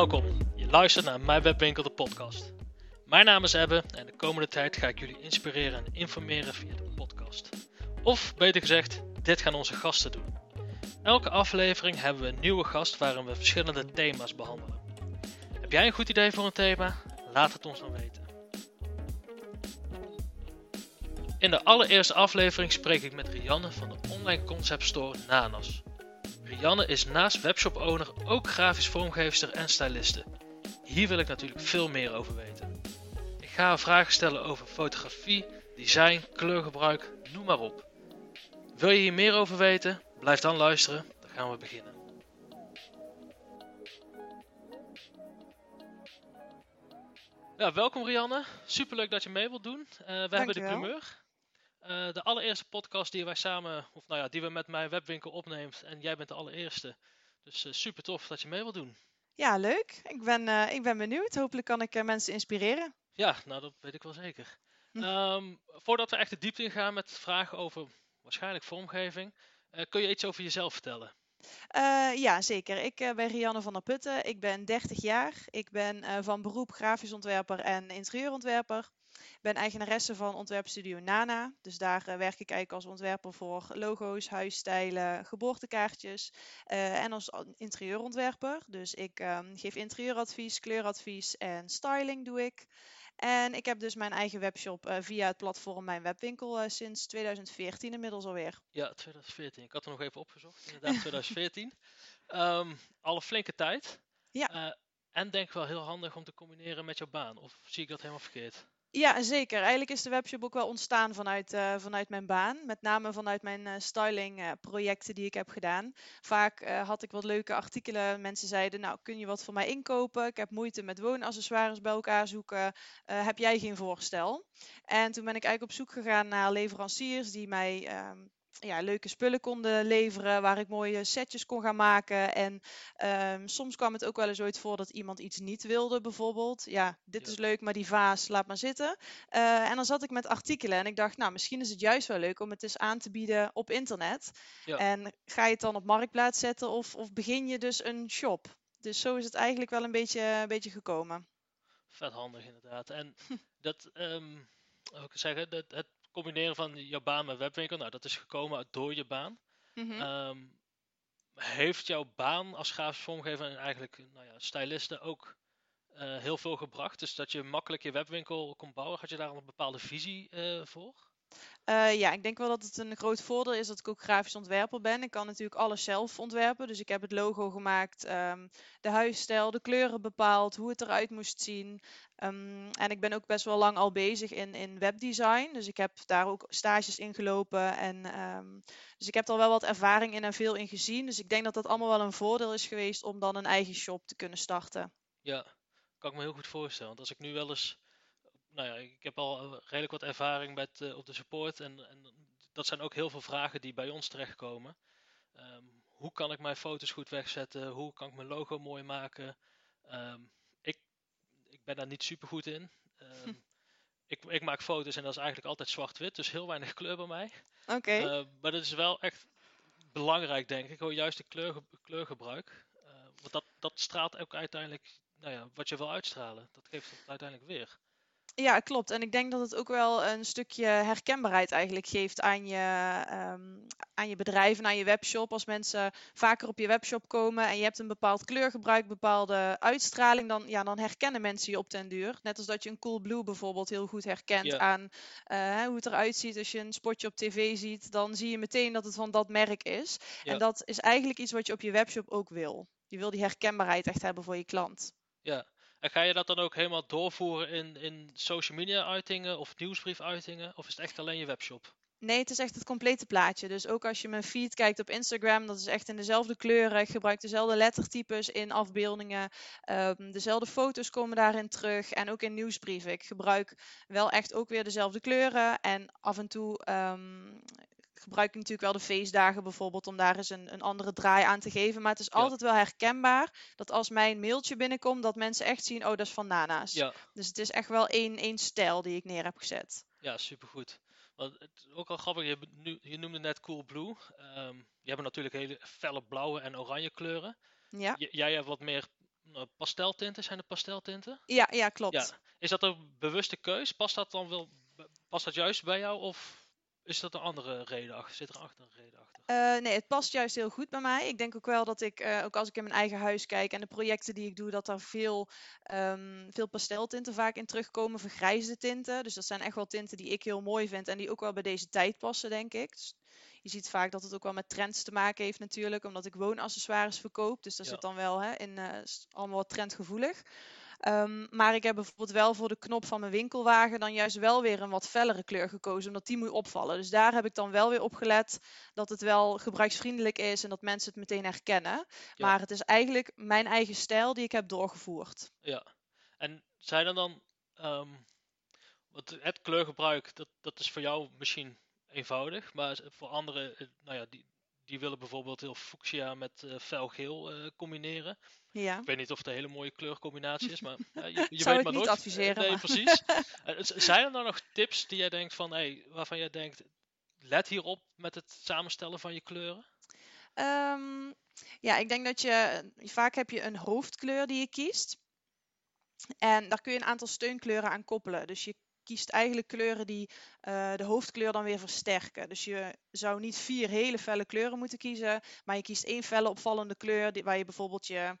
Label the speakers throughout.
Speaker 1: Welkom, je luistert naar Mijn Webwinkel de podcast. Mijn naam is Ebbe en de komende tijd ga ik jullie inspireren en informeren via de podcast. Of beter gezegd, dit gaan onze gasten doen. Elke aflevering hebben we een nieuwe gast waarin we verschillende thema's behandelen. Heb jij een goed idee voor een thema? Laat het ons dan weten. In de allereerste aflevering spreek ik met Rianne van de online concept store Nanas. Rianne is naast webshop-owner ook grafisch vormgeefster en styliste. Hier wil ik natuurlijk veel meer over weten. Ik ga haar vragen stellen over fotografie, design, kleurgebruik, noem maar op. Wil je hier meer over weten? Blijf dan luisteren, dan gaan we beginnen. Ja, welkom Rianne. Superleuk dat je mee wilt doen. Uh, we hebben de primeur. Eh, de allereerste podcast die wij samen, of nou ja, die we met mijn webwinkel opneemt. En jij bent de allereerste. Dus eh, super tof dat je mee wilt doen.
Speaker 2: Ja, leuk. Ik ben, eh, ik ben benieuwd. Hopelijk kan ik mensen inspireren.
Speaker 1: Ja, nou dat weet ik wel zeker.
Speaker 2: Hm.
Speaker 1: Ehm, voordat we echt de diepte ingaan met vragen over waarschijnlijk vormgeving, kun je iets over jezelf vertellen?
Speaker 2: Eh, ja, zeker. Ik ben Rianne van der Putten. Ik ben 30 jaar. Ik ben van beroep grafisch ontwerper en interieurontwerper. Ik ben eigenaresse van ontwerpstudio Nana. Dus daar eh, werk ik eigenlijk als ontwerper voor logo's, huisstijlen, geboortekaartjes eh, en als interieurontwerper. Dus ik ehm, geef interieuradvies, kleuradvies en styling doe ik. En ik heb dus mijn eigen webshop eh, via het platform Mijn Webwinkel sinds 2014 inmiddels alweer.
Speaker 1: Ja, 2014. Ik had er nog even opgezocht. Inderdaad, 2014. Ehm al een flinke tijd.
Speaker 2: Ja.
Speaker 1: En denk wel heel handig om te combineren met jouw baan. Of zie ik dat helemaal verkeerd?
Speaker 2: Ja, zeker. Eigenlijk is de webshop ook wel ontstaan vanuit, eh, vanuit mijn baan. Met name vanuit mijn eh, styling eh, die ik heb gedaan. Vaak eh, had ik wat leuke artikelen. Mensen zeiden, nou kun je wat voor mij inkopen? Ik heb moeite met woonaccessoires bij elkaar zoeken. Heb jij geen voorstel? En toen ben ik eigenlijk op zoek gegaan naar leveranciers die mij... ja, leuke spullen konden leveren, waar ik mooie setjes kon gaan maken. En ehm, soms kwam het ook wel eens ooit voor dat iemand iets niet wilde, bijvoorbeeld. Ja, dit
Speaker 1: Ja.
Speaker 2: is leuk, maar die vaas, laat maar zitten. Eh, en dan zat ik met artikelen en ik dacht, nou, misschien is het juist wel leuk om het eens aan te bieden op internet.
Speaker 1: Ja.
Speaker 2: En ga je het dan op marktplaats zetten of, of begin je dus een shop? Dus zo is het eigenlijk wel een beetje, een beetje gekomen.
Speaker 1: Vet handig inderdaad. En dat, kan ik zeggen, dat, het combineren van jouw baan met webwinkel, nou dat is gekomen door je baan.
Speaker 2: Mhm.
Speaker 1: Ehm, heeft jouw baan als grafisch vormgever en eigenlijk nou ja, styliste ook eh, heel veel gebracht? Dus dat je makkelijk je webwinkel kon bouwen. Had je daar een bepaalde visie eh, voor?
Speaker 2: Eh, ja, ik denk wel dat het een groot voordeel is dat ik ook grafisch ontwerper ben. Ik kan natuurlijk alles zelf ontwerpen. Dus ik heb het logo gemaakt, ehm, de huisstijl, de kleuren bepaald, hoe het eruit moest zien. Ehm, en ik ben ook best wel lang al bezig in, in webdesign. Dus ik heb daar ook stages in gelopen. En, ehm, dus ik heb er wel wat ervaring in en veel in gezien. Dus ik denk dat dat allemaal wel een voordeel is geweest om dan een eigen shop te kunnen starten.
Speaker 1: Ja, kan ik me heel goed voorstellen. Want als ik nu wel eens, nou ja, ik heb al eh, redelijk wat ervaring met, eh, op de support. En, en dat zijn ook heel veel vragen die bij ons terechtkomen. Ehm, hoe kan ik mijn foto's goed wegzetten? Hoe kan ik mijn logo mooi maken? Ehm, ik, ik ben daar niet super goed in. Ehm, ik, ik maak foto's en dat is eigenlijk altijd zwart-wit, dus heel weinig kleur bij mij.
Speaker 2: Oké.
Speaker 1: Maar dat is wel echt belangrijk, denk ik. Gewoon juist de kleurge- kleurgebruik. Want dat, dat straalt ook uiteindelijk nou ja, wat je wil uitstralen. Dat geeft het uiteindelijk weer.
Speaker 2: Ja, klopt. En ik denk dat het ook wel een stukje herkenbaarheid eigenlijk geeft aan je, ehm, aan je bedrijf en aan je webshop. Als mensen vaker op je webshop komen en je hebt een bepaald kleurgebruik, bepaalde uitstraling, dan, ja, dan herkennen mensen je op den duur. Net als dat je een Coolblue bijvoorbeeld heel goed herkent
Speaker 1: Ja.
Speaker 2: aan eh, hoe het eruit ziet. Als je een spotje op tv ziet, dan zie je meteen dat het van dat merk is.
Speaker 1: Ja.
Speaker 2: En dat is eigenlijk iets wat je op je webshop ook wil. Je wil die herkenbaarheid echt hebben voor je klant.
Speaker 1: Ja. En ga je dat dan ook helemaal doorvoeren in, in social media uitingen of nieuwsbrief uitingen? Of is het echt alleen je webshop?
Speaker 2: Nee, het is echt het complete plaatje. Dus ook als je mijn feed kijkt op Instagram, dat is echt in dezelfde kleuren. Ik gebruik dezelfde lettertypes in afbeeldingen. Ehm, dezelfde foto's komen daarin terug. En ook in nieuwsbrieven. Ik gebruik wel echt ook weer dezelfde kleuren. En af en toe ehm, gebruik ik natuurlijk wel de feestdagen bijvoorbeeld om daar eens een, een andere draai aan te geven. Maar het is
Speaker 1: Ja.
Speaker 2: altijd wel herkenbaar dat als mijn mailtje binnenkomt, dat mensen echt zien, oh, dat is van Nana's.
Speaker 1: Ja,
Speaker 2: Dus het is echt wel één, één stijl die ik neer heb gezet.
Speaker 1: ja supergoed. Want het is ook al grappig, je, je noemde net Cool Blue. Ehm, je hebt natuurlijk hele felle blauwe en oranje kleuren.
Speaker 2: Ja.
Speaker 1: J- jij hebt wat meer nou, pasteltinten, zijn het pasteltinten?
Speaker 2: Ja, ja klopt.
Speaker 1: Ja. Is dat een bewuste keus? Past dat dan wel, past dat juist bij jou of is dat een andere reden achter? Zit er achter een reden achter?
Speaker 2: Uh, nee, het past juist heel goed bij mij. Ik denk ook wel dat ik, uh, ook als ik in mijn eigen huis kijk en de projecten die ik doe, dat er veel, um, veel pasteltinten vaak in terugkomen, vergrijzde tinten. Dus dat zijn echt wel tinten die ik heel mooi vind en die ook wel bij deze tijd passen, denk ik. Dus je ziet vaak dat het ook wel met trends te maken heeft natuurlijk, omdat ik woonaccessoires verkoop. Dus daar zit dan wel hè, in uh, allemaal wat trendgevoelig. Um, maar ik heb bijvoorbeeld wel voor de knop van mijn winkelwagen dan juist wel weer een wat fellere kleur gekozen, omdat die moet opvallen. Dus daar heb ik dan wel weer op gelet dat het wel gebruiksvriendelijk is en dat mensen het meteen herkennen. Maar het is eigenlijk mijn eigen stijl die ik heb doorgevoerd.
Speaker 1: Ja, en zijn er dan, um, het kleurgebruik, dat, dat is voor jou misschien eenvoudig, maar voor anderen, eh, nou ja, die, die willen bijvoorbeeld heel fuchsia met uh, felgeel uh, combineren.
Speaker 2: Ja.
Speaker 1: Ik weet niet of het een hele mooie kleurcombinatie is, maar ja, je, weet
Speaker 2: ik
Speaker 1: maar
Speaker 2: niet
Speaker 1: nooit.
Speaker 2: adviseren.
Speaker 1: Nee,
Speaker 2: maar.
Speaker 1: precies. Zijn er dan nog tips die jij denkt van, hey, waarvan jij denkt, let hierop met het samenstellen van je kleuren?
Speaker 2: Um, ja, ik denk dat je vaak heb je een hoofdkleur die je kiest. En daar kun je een aantal steunkleuren aan koppelen. Dus je kiest eigenlijk kleuren die uh, de hoofdkleur dan weer versterken. Dus je zou niet vier hele felle kleuren moeten kiezen, maar je kiest één felle opvallende kleur die, waar je bijvoorbeeld je,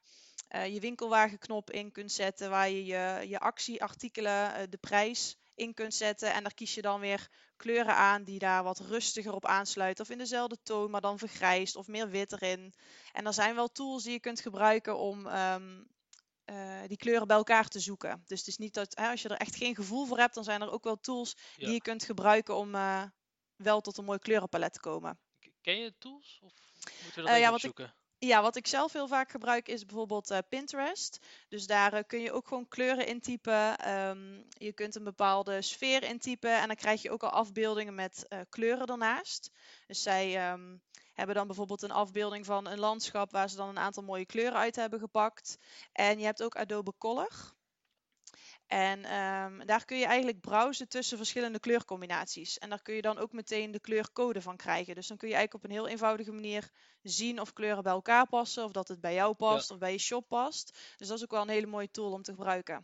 Speaker 2: uh, je winkelwagenknop in kunt zetten, waar je je, je actieartikelen, uh, de prijs in kunt zetten. En daar kies je dan weer kleuren aan die daar wat rustiger op aansluiten. Of in dezelfde toon, maar dan vergrijst of meer wit erin. En er zijn wel tools die je kunt gebruiken om um, uh, die kleuren bij elkaar te zoeken. Dus het is niet dat hè, als je er echt geen gevoel voor hebt, dan zijn er ook wel tools ja. die je kunt gebruiken om uh, wel tot een mooi kleurenpalet te komen.
Speaker 1: Ken je tools? Of moeten we dat
Speaker 2: uh, ja,
Speaker 1: opzoeken?
Speaker 2: Ik, ja, wat ik zelf heel vaak gebruik is bijvoorbeeld uh, Pinterest. Dus daar uh, kun je ook gewoon kleuren intypen. Um, je kunt een bepaalde sfeer intypen en dan krijg je ook al afbeeldingen met uh, kleuren ernaast. Dus zij um, hebben dan bijvoorbeeld een afbeelding van een landschap waar ze dan een aantal mooie kleuren uit hebben gepakt. En je hebt ook Adobe Color. En um, daar kun je eigenlijk browsen tussen verschillende kleurcombinaties. En daar kun je dan ook meteen de kleurcode van krijgen. Dus dan kun je eigenlijk op een heel eenvoudige manier zien of kleuren bij elkaar passen, of dat het bij jou past, ja. of bij je shop past. Dus dat is ook wel een hele mooie tool om te gebruiken.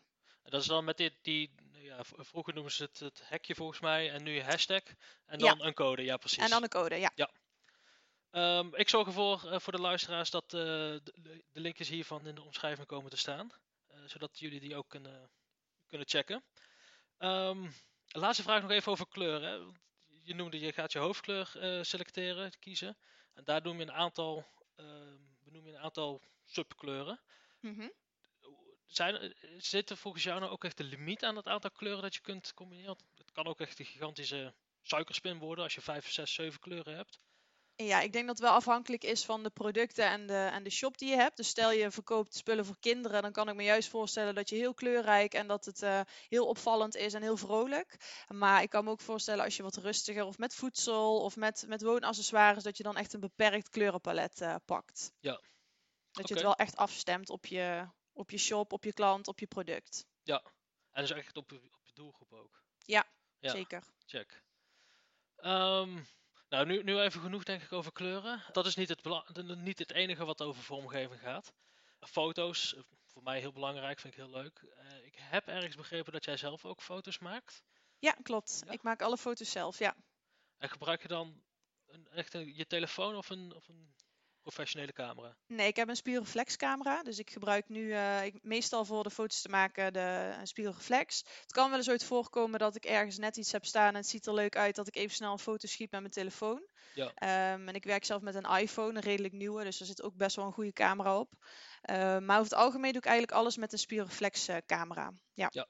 Speaker 1: En dat is dan met dit, die, ja, vroeger noemen ze het het hekje volgens mij, en nu hashtag. En dan
Speaker 2: Ja.
Speaker 1: een code, ja precies.
Speaker 2: En dan een code, ja.
Speaker 1: Ehm, ik zorg ervoor uh, voor de luisteraars dat uh, de, de linkjes hiervan in de omschrijving komen te staan. Uh, zodat jullie die ook kunnen, kunnen checken. Um, laatste vraag nog even over kleuren. Je noemde, je gaat je hoofdkleur selecteren, kiezen. En daar noem je een aantal, uh, benoem je een aantal subkleuren.
Speaker 2: Mm -hmm.
Speaker 1: Zijn, zit er volgens jou nou ook echt een limiet aan het aantal kleuren dat je kunt combineren? Het kan ook echt een gigantische suikerspin worden als je 5, 6, 7 kleuren hebt.
Speaker 2: Ja, ik denk dat het wel afhankelijk is van de producten en de, en de shop die je hebt. Dus stel je verkoopt spullen voor kinderen, dan kan ik me juist voorstellen dat je heel kleurrijk en dat het uh, heel opvallend is en heel vrolijk. Maar ik kan me ook voorstellen als je wat rustiger of met voedsel of met, met woonaccessoires, dat je dan echt een beperkt kleurenpalet uh, pakt.
Speaker 1: Ja.
Speaker 2: Dat
Speaker 1: okay.
Speaker 2: je het wel echt afstemt op je, op je shop, op je klant, op je product.
Speaker 1: Ja, en dus echt op, op je doelgroep ook.
Speaker 2: Ja, ja. zeker.
Speaker 1: Check. Um, nou, nu, nu even genoeg denk ik over kleuren. Dat is niet het, niet het enige wat over vormgeving gaat. Foto's, voor mij heel belangrijk, vind ik heel leuk. Uh, ik heb ergens begrepen dat jij zelf ook foto's maakt.
Speaker 2: Ja, klopt. Ja? Ik maak alle foto's zelf, ja.
Speaker 1: En gebruik je dan een, echt een, je telefoon of een, of een professionele camera?
Speaker 2: Nee, ik heb een spiegelreflex camera. Dus ik gebruik nu uh, ik, meestal voor de foto's te maken de spiegelreflex. Het kan wel eens ooit voorkomen dat ik ergens net iets heb staan en het ziet er leuk uit dat ik even snel een foto schiet met mijn telefoon.
Speaker 1: Ja.
Speaker 2: Um, en ik werk zelf met een iPhone, een redelijk nieuwe, dus er zit ook best wel een goede camera op. Uh, maar over het algemeen doe ik eigenlijk alles met een spiegelreflex uh, camera. Ja.
Speaker 1: ja.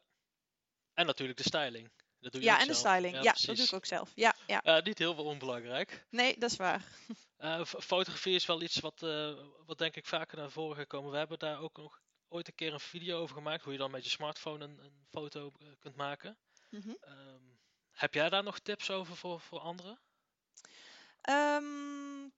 Speaker 1: En natuurlijk de styling. Dat doe je
Speaker 2: ja, en de styling. Ja, ja dat doe ik ook zelf. Ja, ja.
Speaker 1: Niet heel veel onbelangrijk.
Speaker 2: Nee, dat is waar.
Speaker 1: Uh, fotografie is wel iets wat, uh, wat denk ik vaker naar voren gekomen. We hebben daar ook nog ooit een keer een video over gemaakt. Hoe je dan met je smartphone een, een foto uh, kunt maken.
Speaker 2: Mm -hmm.
Speaker 1: um, heb jij daar nog tips over voor, voor anderen?
Speaker 2: Um,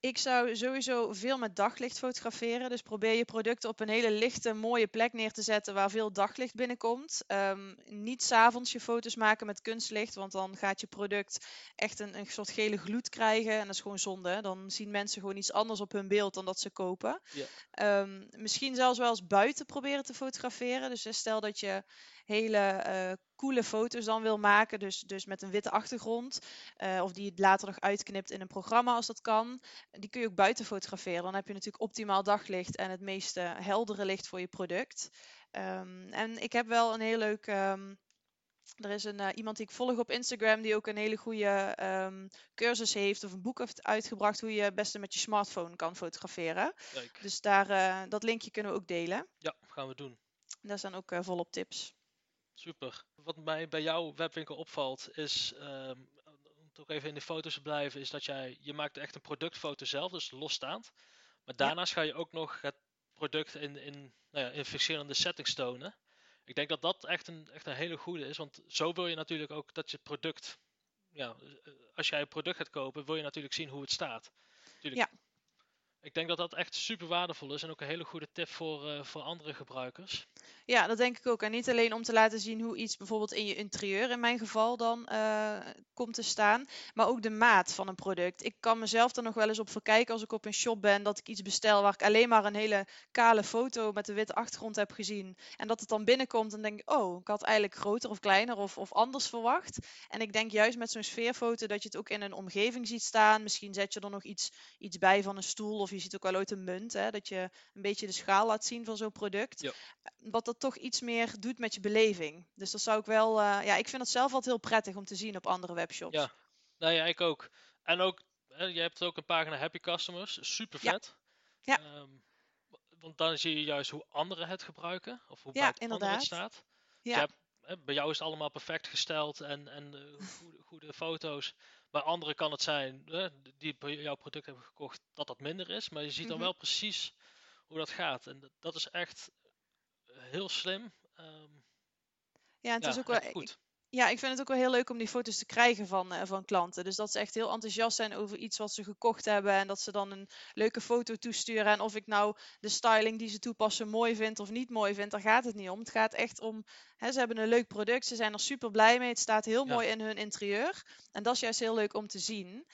Speaker 2: Ik zou sowieso veel met daglicht fotograferen. Dus probeer je producten op een hele lichte, mooie plek neer te zetten waar veel daglicht binnenkomt. Um, niet s'avonds je foto's maken met kunstlicht, want dan gaat je product echt een, een soort gele gloed krijgen. En dat is gewoon zonde. Dan zien mensen gewoon iets anders op hun beeld dan dat ze kopen. Ja. Ehm, misschien zelfs wel eens buiten proberen te fotograferen. Dus stel dat je hele uh, coole foto's dan wil maken. Dus, dus met een witte achtergrond. Uh, of die later nog uitknipt in een programma als dat kan. Die kun je ook buiten fotograferen. Dan heb je natuurlijk optimaal daglicht en het meeste heldere licht voor je product. Um, en ik heb wel een heel leuk. Um, er is een, uh, iemand die ik volg op Instagram die ook een hele goede um, cursus heeft of een boek heeft uitgebracht hoe je het beste met je smartphone kan fotograferen. Leuk. Dus daar, uh, dat linkje kunnen we ook delen.
Speaker 1: Ja, gaan we doen.
Speaker 2: Daar staan ook uh, volop tips.
Speaker 1: Super. Wat mij bij jouw webwinkel opvalt is, um, om toch even in de foto's te blijven, is dat jij, je maakt echt een productfoto zelf, dus losstaand. Maar daarnaast ga je ook nog het product in, in, nou ja, in verschillende settings tonen. Ik denk dat dat echt een, echt een hele goede is, want zo wil je natuurlijk ook dat je product, ja, als jij een product gaat kopen, wil je natuurlijk zien hoe het staat. Tuurlijk, ja. Ik denk dat dat echt super waardevol is en ook een hele goede tip voor, uh, voor andere gebruikers.
Speaker 2: Ja, dat denk ik ook. En niet alleen om te laten zien hoe iets bijvoorbeeld in je interieur, in mijn geval, dan uh, komt te staan, maar ook de maat van een product. Ik kan mezelf er nog wel eens op verkijken als ik op een shop ben, dat ik iets bestel waar ik alleen maar een hele kale foto met een witte achtergrond heb gezien. En dat het dan binnenkomt en denk ik, oh, ik had eigenlijk groter of kleiner of, of anders verwacht. En ik denk juist met zo'n sfeerfoto dat je het ook in een omgeving ziet staan. Misschien zet je er nog iets, iets bij van een stoel of je ziet ook wel ooit een munt, hè, dat je een beetje de schaal laat zien van zo'n product. Ja. Wat dat toch iets meer doet met je beleving. Dus dat zou ik wel, uh, ja, ik vind het zelf altijd heel prettig om te zien op andere webshops.
Speaker 1: Ja, nou ja, ik ook. En ook, hè, je hebt ook een pagina Happy Customers, super vet. Ja. ja. Um, want dan zie je juist hoe anderen het gebruiken, of hoe ja, bij het het staat. Ja. hebt, hè, bij jou is het allemaal perfect gesteld en, en uh, goede, goede foto's. Bij anderen kan het zijn, hè, die jouw product hebben gekocht, dat dat minder is. Maar je ziet dan mhm. wel precies hoe dat gaat. En dat is echt heel slim. Um,
Speaker 2: ja, het is ook wel goed. Ja, ik vind het ook wel heel leuk om die foto's te krijgen van, uh, van klanten. Dus dat ze echt heel enthousiast zijn over iets wat ze gekocht hebben. En dat ze dan een leuke foto toesturen. En of ik nou de styling die ze toepassen mooi vind of niet mooi vind, daar gaat het niet om. Het gaat echt om, hè, ze hebben een leuk product. Ze zijn er super blij mee. Het staat heel mooi in hun interieur. En dat is juist heel leuk om te zien.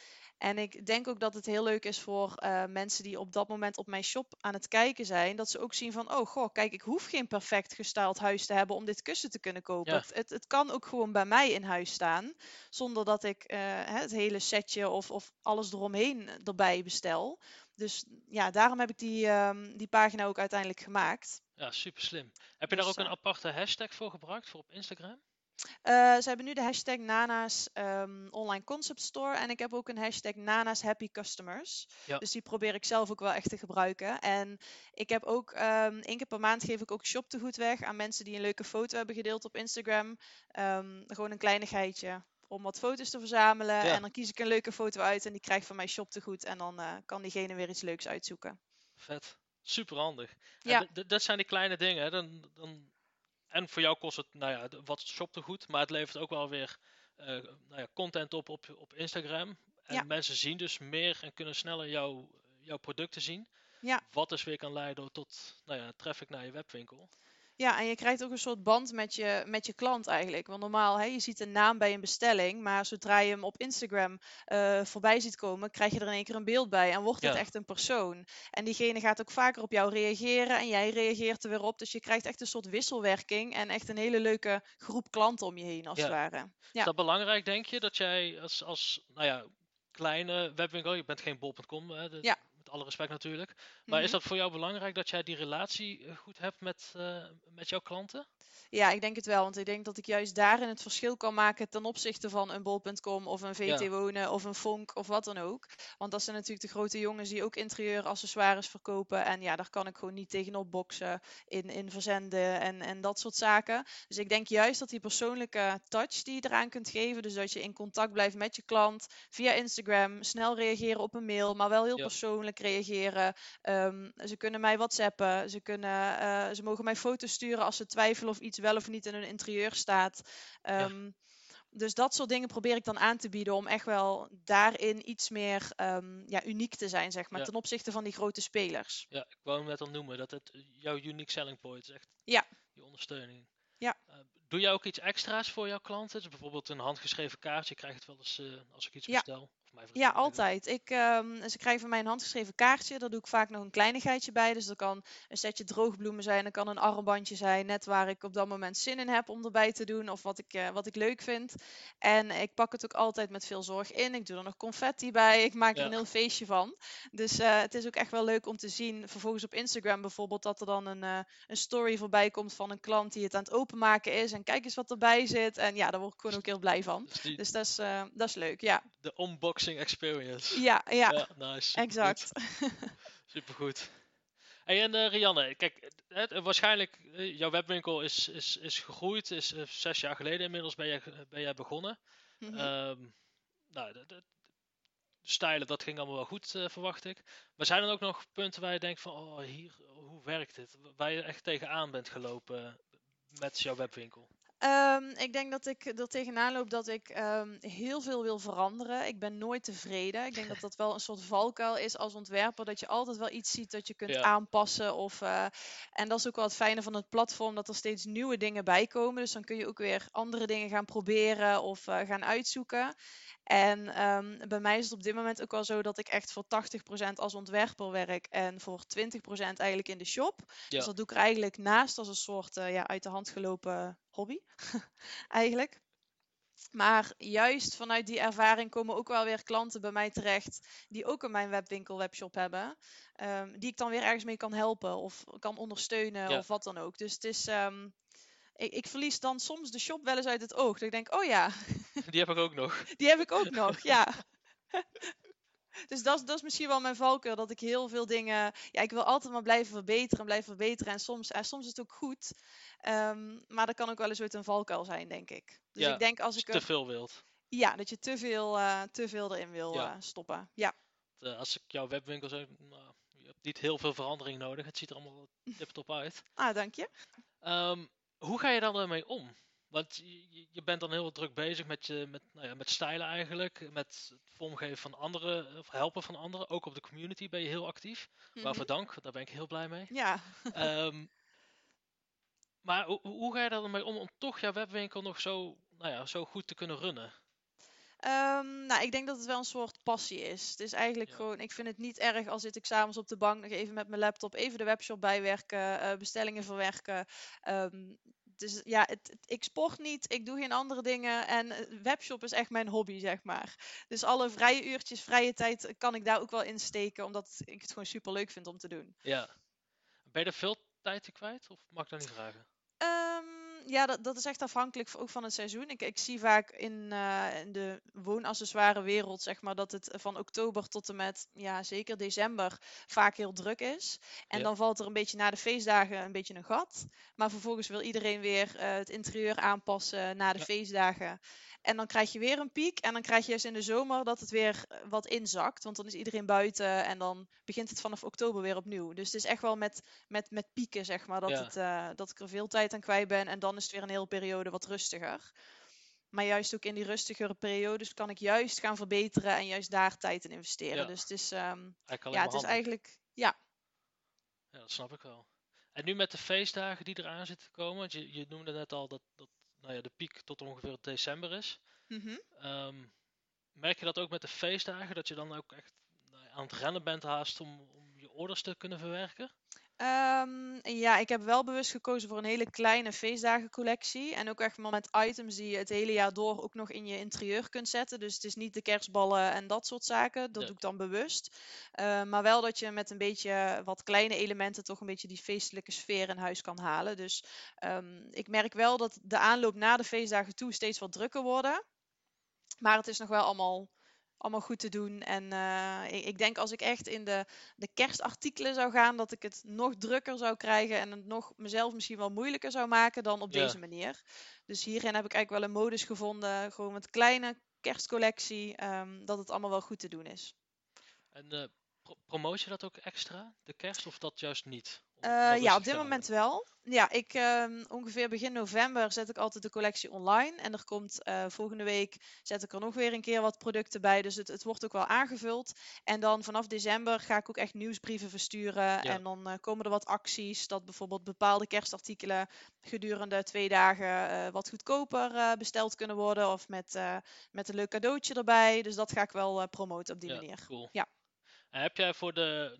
Speaker 2: En ik denk ook dat het heel leuk is voor uh, mensen die op dat moment op mijn shop aan het kijken zijn. Dat ze ook zien van, oh goh, kijk, ik hoef geen perfect gestyled huis te hebben om dit kussen te kunnen kopen. Het, het, het, kan ook gewoon bij mij in huis staan. Zonder dat ik uh, het hele setje of, of alles eromheen erbij bestel. Dus ja, daarom heb ik die, um, die pagina ook uiteindelijk gemaakt.
Speaker 1: Ja, super slim. Heb je dus, daar ook een uh, aparte hashtag voor gebruikt voor op Instagram?
Speaker 2: Uh, ze hebben nu de hashtag Nana's um, Online Concept Store. En ik heb ook een hashtag Nana's Happy Customers. Ja. Dus die probeer ik zelf ook wel echt te gebruiken. En ik heb ook um, één keer per maand geef ik ook shoptegoed weg aan mensen die een leuke foto hebben gedeeld op Instagram. Um, gewoon een kleinigheidje om wat foto's te verzamelen. Ja. En dan kies ik een leuke foto uit en die krijgt van mij shoptegoed. En dan uh, kan diegene weer iets leuks uitzoeken.
Speaker 1: Vet. Super handig. Ja. Dat zijn die kleine dingen. Dan, dan en voor jou kost het nou ja, wat shoptegoed, maar het levert ook wel weer uh, nou ja, content op, op op Instagram. En mensen zien dus meer en kunnen sneller jouw, jouw producten zien. Ja. Wat dus weer kan leiden tot nou ja, traffic naar je webwinkel.
Speaker 2: Ja, en je krijgt ook een soort band met je, met je klant eigenlijk. Want normaal, hè, je ziet een naam bij een bestelling, maar zodra je hem op Instagram uh, voorbij ziet komen, krijg je er in één keer een beeld bij en wordt het echt een persoon. En diegene gaat ook vaker op jou reageren en jij reageert er weer op. Dus je krijgt echt een soort wisselwerking en echt een hele leuke groep klanten om je heen als het ware. Ja.
Speaker 1: Is dat belangrijk, denk je, dat jij als, als nou ja, kleine webwinkel, je bent geen bol.com, hè, ja alle respect natuurlijk. Maar is mhm. dat voor jou belangrijk dat jij die relatie eh, goed hebt met, uh, met jouw klanten?
Speaker 2: Ja, ik denk het wel. Want ik denk dat ik juist daarin het verschil kan maken ten opzichte van een bol.com of een VT Wonen of een Fonk of wat dan ook. Want dat zijn natuurlijk de grote jongens die ook interieuraccessoires verkopen. En ja, daar kan ik gewoon niet tegenop boksen in, in verzenden en, en dat soort zaken. Dus ik denk juist dat die persoonlijke touch die je eraan kunt geven, dus dat je in contact blijft met je klant via Instagram, snel reageren op een mail, maar wel heel persoonlijk reageren. Um, ze kunnen mij whatsappen, ze, kunnen, uh, ze mogen mij foto's sturen als ze twijfelen of iets wel of niet in hun interieur staat. Um, dus dat soort dingen probeer ik dan aan te bieden om echt wel daarin iets meer ehm, ja, uniek te zijn, zeg maar,
Speaker 1: Ja.
Speaker 2: ten opzichte van die grote spelers.
Speaker 1: Ja, ik wou hem net al noemen, dat het jouw unique selling point is echt
Speaker 2: Ja.
Speaker 1: je ondersteuning.
Speaker 2: Ja.
Speaker 1: Eh, doe jij ook iets extra's voor jouw klanten? Dus bijvoorbeeld een handgeschreven kaartje, krijg je het wel eens eh, als ik iets
Speaker 2: Ja.
Speaker 1: bestel?
Speaker 2: Ja, altijd. Ik, ehm, ze krijgen van mij een handgeschreven kaartje. Daar doe ik vaak nog een kleinigheidje bij. Dus dat kan een setje droogbloemen zijn. Dat kan een armbandje zijn. Net waar ik op dat moment zin in heb om erbij te doen. Of wat ik, eh, wat ik leuk vind. En ik pak het ook altijd met veel zorg in. Ik doe er nog confetti bij. Ik maak er
Speaker 1: Ja.
Speaker 2: een heel feestje van. Dus eh, het is ook echt wel leuk om te zien. Vervolgens op Instagram bijvoorbeeld. Dat er dan een, eh, een story voorbij komt van een klant die het aan het openmaken is. En kijk eens wat erbij zit. En ja, daar word ik gewoon ook heel blij van.
Speaker 1: Dus die,
Speaker 2: Dus dat is, dat is leuk. Ja,
Speaker 1: de unboxing experience.
Speaker 2: ja, ja.
Speaker 1: Ja, nice.
Speaker 2: Exact.
Speaker 1: Supergoed. Hey, en eh, Rianne, kijk, het, het- waarschijnlijk, eh, jouw webwinkel is, is, is gegroeid, is eh, zes jaar geleden inmiddels ben jij, ben jij begonnen.
Speaker 2: Mhm.
Speaker 1: Ehm, nou, de, de, de stijlen, dat ging allemaal wel goed, eh, verwacht ik. Maar zijn er ook nog punten waar je denkt van, oh, hier, hoe werkt dit? Waar je echt tegenaan bent gelopen met jouw webwinkel?
Speaker 2: Ehm, ik denk dat ik er tegenaan loop dat ik ehm, heel veel wil veranderen. Ik ben nooit tevreden. Ik denk dat dat wel een soort valkuil is als ontwerper. Dat je altijd wel iets ziet dat je kunt
Speaker 1: Ja.
Speaker 2: aanpassen. Of, eh, en dat is ook wel het fijne van het platform, dat er steeds nieuwe dingen bij komen. Dus dan kun je ook weer andere dingen gaan proberen of eh, gaan uitzoeken. En ehm, bij mij is het op dit moment ook wel zo dat ik echt voor 80% als ontwerper werk en voor 20% eigenlijk in de shop.
Speaker 1: Ja.
Speaker 2: Dus dat doe ik er eigenlijk naast als een soort eh, ja, uit de hand gelopen hobby. eigenlijk. Maar juist vanuit die ervaring komen ook wel weer klanten bij mij terecht die ook in mijn webwinkel, webshop hebben. ehm, die ik dan weer ergens mee kan helpen of kan ondersteunen
Speaker 1: Ja.
Speaker 2: of wat dan ook. Dus het is, ehm, ik, ik verlies dan soms de shop wel eens uit het oog. Dat ik denk, oh ja,
Speaker 1: Die heb ik ook nog.
Speaker 2: die heb ik ook nog, ja. Dus dat, is- dat is misschien wel mijn valkuil, dat ik heel veel dingen... Ja, ik wil altijd maar blijven verbeteren en blijven verbeteren. En soms, en soms is het ook goed. Ehm, maar dat kan ook wel eens uit een valkuil zijn, denk ik. Dus
Speaker 1: Ja,
Speaker 2: ik denk als ik...
Speaker 1: te veel wilt.
Speaker 2: ja, dat je te veel, eh, te veel erin wil
Speaker 1: Ja.
Speaker 2: eh, stoppen. Ja.
Speaker 1: Eh, als ik jouw webwinkel zeg, nou, je hebt niet heel veel verandering nodig. Het ziet er allemaal tip-top uit.
Speaker 2: Ah, dank je.
Speaker 1: Ehm, hoe ga je dan ermee om? Want je, bent dan heel druk bezig met, je, met, nou ja, met stylen eigenlijk, met het vormgeven van anderen, of helpen van anderen. Ook op de community ben je heel actief. Waarvoor
Speaker 2: Mhm.
Speaker 1: dank, daar ben ik heel blij mee.
Speaker 2: Ja.
Speaker 1: Ehm, maar hoe, hoe ga je daar dan mee om om toch jouw webwinkel nog zo, nou ja, zo goed te kunnen runnen?
Speaker 2: Ehm, nou, ik denk dat het wel een soort passie is. Het is eigenlijk
Speaker 1: Ja.
Speaker 2: gewoon, ik vind het niet erg als zit ik s'avonds op de bank nog even met mijn laptop, even de webshop bijwerken, eh, bestellingen verwerken. Ehm, dus ja, het, ik sport niet, ik doe geen andere dingen en eh, webshop is echt mijn hobby, zeg maar. Dus alle vrije uurtjes, vrije tijd kan ik daar ook wel in steken, omdat ik het gewoon super leuk vind om te doen.
Speaker 1: Ja. Ben je er veel tijd kwijt? Of mag ik dat niet vragen?
Speaker 2: Ja, dat, dat is echt afhankelijk ook van het seizoen. Ik, ik zie vaak in, in de woonaccessoire wereld, zeg maar, dat het van oktober tot en met, ja, zeker december vaak heel druk is. En
Speaker 1: Ja.
Speaker 2: dan valt er een beetje na de feestdagen een beetje een gat. Maar vervolgens wil iedereen weer eh, het interieur aanpassen na de
Speaker 1: Ja.
Speaker 2: feestdagen. En dan krijg je weer een piek. En dan krijg je juist in de zomer dat het weer eh, wat inzakt. Want dan is iedereen buiten en dan begint het vanaf oktober weer opnieuw. Dus het is echt wel met, met, met pieken, zeg maar, dat,
Speaker 1: Ja.
Speaker 2: het, eh, dat ik er veel tijd aan kwijt ben. En dan is het weer een hele periode wat rustiger. Maar juist ook in die rustigere periodes kan ik juist gaan verbeteren en juist daar tijd in investeren.
Speaker 1: Ja.
Speaker 2: Dus het is, ehm, ja, het is eigenlijk, ja.
Speaker 1: Ja, dat snap ik wel. En nu met de feestdagen die eraan zitten te komen, want je, je noemde net al dat, dat nou ja, de piek tot ongeveer december is.
Speaker 2: Mhm.
Speaker 1: Ehm, merk je dat ook met de feestdagen, dat je dan ook echt nou aan het rennen bent haast om, om je orders te kunnen verwerken?
Speaker 2: Ehm, ja, ik heb wel bewust gekozen voor een hele kleine feestdagencollectie. En ook echt met items die je het hele jaar door ook nog in je interieur kunt zetten. Dus het is niet de kerstballen en dat soort zaken. Dat
Speaker 1: Ja.
Speaker 2: doe ik dan bewust. Eh, maar wel dat je met een beetje wat kleine elementen toch een beetje die feestelijke sfeer in huis kan halen. Dus ehm, ik merk wel dat de aanloop naar de feestdagen toe steeds wat drukker worden. Maar het is nog wel allemaal, allemaal goed te doen. En eh, ik, ik denk als ik echt in de, de kerstartikelen zou gaan, dat ik het nog drukker zou krijgen en het nog mezelf misschien wel moeilijker zou maken dan op
Speaker 1: Ja.
Speaker 2: deze manier. Dus hierin heb ik eigenlijk wel een modus gevonden, gewoon met kleine kerstcollectie, ehm, dat het allemaal wel goed te doen is.
Speaker 1: En eh, pro- promoot je dat ook extra, de kerst, of dat juist niet?
Speaker 2: Uh,
Speaker 1: is
Speaker 2: ja, op dit moment wel. Ja, ik ehm, ongeveer begin november zet ik altijd de collectie online. En er komt eh, volgende week zet ik er nog weer een keer wat producten bij. Dus het, het wordt ook wel aangevuld. En dan vanaf december ga ik ook echt nieuwsbrieven versturen. En dan eh, komen er wat acties. Dat bijvoorbeeld bepaalde kerstartikelen gedurende twee dagen eh, wat goedkoper eh, besteld kunnen worden. Of met, eh, met een leuk cadeautje erbij. Dus dat ga ik wel eh, promoten op die
Speaker 1: Ja,
Speaker 2: manier.
Speaker 1: cool.
Speaker 2: Ja.
Speaker 1: En heb jij voor de,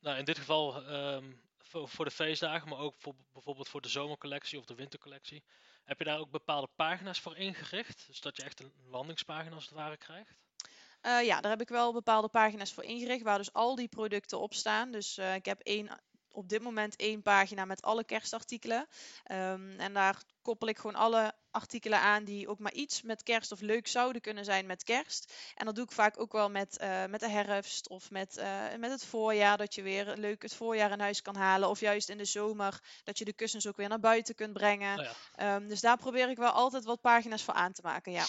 Speaker 1: nou in dit geval ehm, voor, de feestdagen, maar ook voor, bijvoorbeeld voor de zomercollectie of de wintercollectie, heb je daar ook bepaalde pagina's voor ingericht? Dus dat je echt een landingspagina als het ware krijgt?
Speaker 2: Eh, ja, daar heb ik wel bepaalde pagina's voor ingericht, waar dus al die producten op staan. Dus eh, ik heb één, op dit moment één pagina met alle kerstartikelen. Ehm, en daar koppel ik gewoon alle artikelen aan die ook maar iets met kerst of leuk zouden kunnen zijn met kerst. En dat doe ik vaak ook wel met, eh, met de herfst of met, eh, met het voorjaar, dat je weer leuk het voorjaar in huis kan halen. Of juist in de zomer, dat je de kussens ook weer naar buiten kunt brengen.
Speaker 1: Ja,
Speaker 2: Ehm, dus daar probeer ik wel altijd wat pagina's voor aan te maken, ja.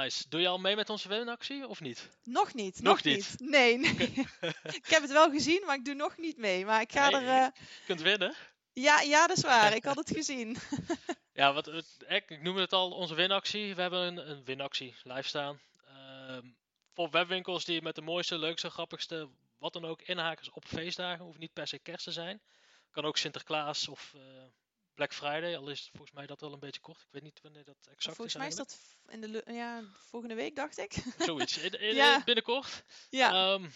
Speaker 1: Nice. Doe je al mee met onze winactie of niet?
Speaker 2: Nog niet.
Speaker 1: Nog
Speaker 2: Nog,
Speaker 1: niet.
Speaker 2: niet. Nee, nee. ik heb het wel gezien, maar ik doe nog niet mee. Maar ik ga
Speaker 1: Nee,
Speaker 2: er. eh,
Speaker 1: Je kunt winnen.
Speaker 2: Ja, ja, dat is waar. Ik had het gezien.
Speaker 1: Ja, wat, ik, ik noemde het al, onze winactie. We hebben een, een winactie live staan. Ehm, voor webwinkels die met de mooiste, leukste, grappigste, wat dan ook, inhakers op feestdagen. Hoeft niet per se kerst te zijn. Kan ook Sinterklaas of eh, Black Friday. Al is het volgens mij dat wel een beetje kort. Ik weet niet wanneer dat exact
Speaker 2: Volgens
Speaker 1: is
Speaker 2: mij is dat in de ja, volgende week, dacht ik.
Speaker 1: Zoiets. In, in-
Speaker 2: Ja.
Speaker 1: Binnenkort.
Speaker 2: ja.
Speaker 1: Ehm,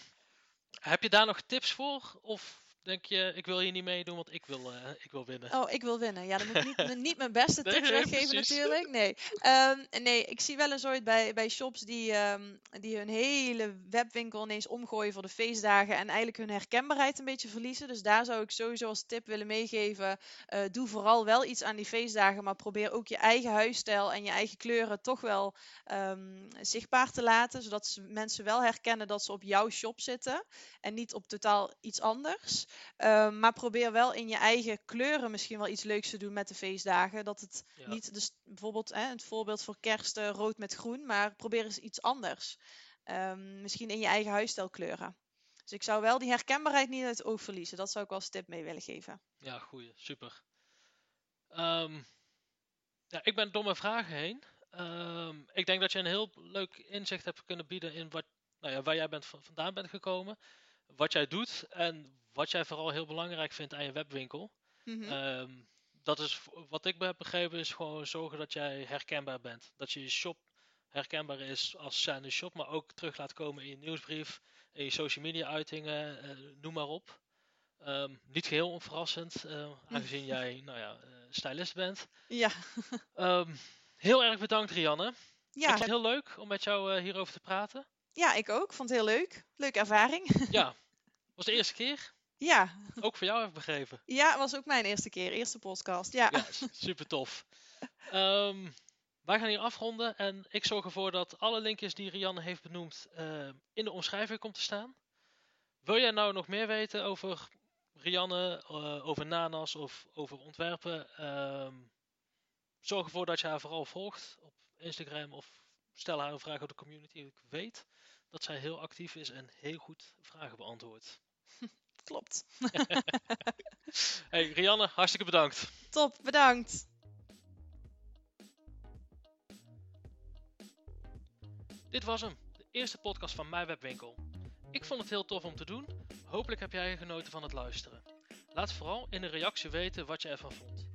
Speaker 1: heb je daar nog tips voor? Of denk je, ik wil hier niet meedoen, want ik wil, eh, ik wil winnen?
Speaker 2: Oh, ik wil winnen. Ja, dan moet ik niet, niet mijn beste tips
Speaker 1: nee,
Speaker 2: weggeven
Speaker 1: precies.
Speaker 2: natuurlijk. Nee. Ehm, nee, ik zie wel eens ooit bij, bij shops die, ehm, die hun hele webwinkel ineens omgooien voor de feestdagen. En eigenlijk hun herkenbaarheid een beetje verliezen. Dus daar zou ik sowieso als tip willen meegeven. eh, doe vooral wel iets aan die feestdagen. Maar probeer ook je eigen huisstijl en je eigen kleuren toch wel ehm, zichtbaar te laten. Zodat ze, mensen wel herkennen dat ze op jouw shop zitten. En niet op totaal iets anders. Ehm, maar probeer wel in je eigen kleuren misschien wel iets leuks te doen met de feestdagen. Dat het
Speaker 1: Ja.
Speaker 2: niet, dus bijvoorbeeld hè, het voorbeeld voor kerst eh, rood met groen, maar probeer eens iets anders. Ehm, misschien in je eigen huisstijl kleuren. Dus ik zou wel die herkenbaarheid niet uit het oog verliezen. Dat zou ik als tip mee willen geven.
Speaker 1: Ja, goeie, super. Ehm, ja, ik ben door mijn vragen heen. Ik denk dat je een heel leuk inzicht hebt kunnen bieden in wat, nou ja, waar jij bent, van- vandaan bent gekomen. Wat jij doet en wat jij vooral heel belangrijk vindt aan je webwinkel.
Speaker 2: Mhm.
Speaker 1: Ehm, dat is wat ik heb begrepen, is gewoon zorgen dat jij herkenbaar bent. Dat je je shop herkenbaar is als zijnde shop, maar ook terug laat komen in je nieuwsbrief, in je social media uitingen, eh, noem maar op. Ehm, niet geheel onverrassend, eh, aangezien jij nou ja, eh, stylist bent.
Speaker 2: Ja,
Speaker 1: Ehm, heel erg bedankt Rianne. Ik
Speaker 2: ja,
Speaker 1: vond het heel leuk om met jou hierover te praten.
Speaker 2: ja, ik ook. Vond het heel leuk. Leuke ervaring.
Speaker 1: Ja, was de eerste keer.
Speaker 2: Ja.
Speaker 1: Ook voor jou heb begrepen.
Speaker 2: ja, was ook mijn eerste keer. Eerste podcast. Ja.
Speaker 1: Ja, super tof. Ehm, wij gaan hier afronden en ik zorg ervoor dat alle linkjes die Rianne heeft benoemd eh, in de omschrijving komt te staan. Wil jij nou nog meer weten over Rianne, eh, over nanas of over ontwerpen? Ehm, zorg ervoor dat je haar vooral volgt op Instagram of stel haar een vraag op de community. Ik weet dat zij heel actief is en heel goed vragen beantwoordt.
Speaker 2: Klopt.
Speaker 1: Hey Rianne, hartstikke bedankt.
Speaker 2: Top, bedankt.
Speaker 1: Dit was hem, de eerste podcast van Mijn Webwinkel. Ik vond het heel tof om te doen. Hopelijk heb jij genoten van het luisteren. Laat vooral in de reactie weten wat je ervan vond.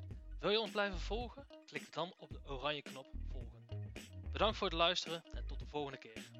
Speaker 1: Wil je ons blijven volgen? Klik dan op de oranje knop volgen. Bedankt voor het luisteren en tot de volgende keer.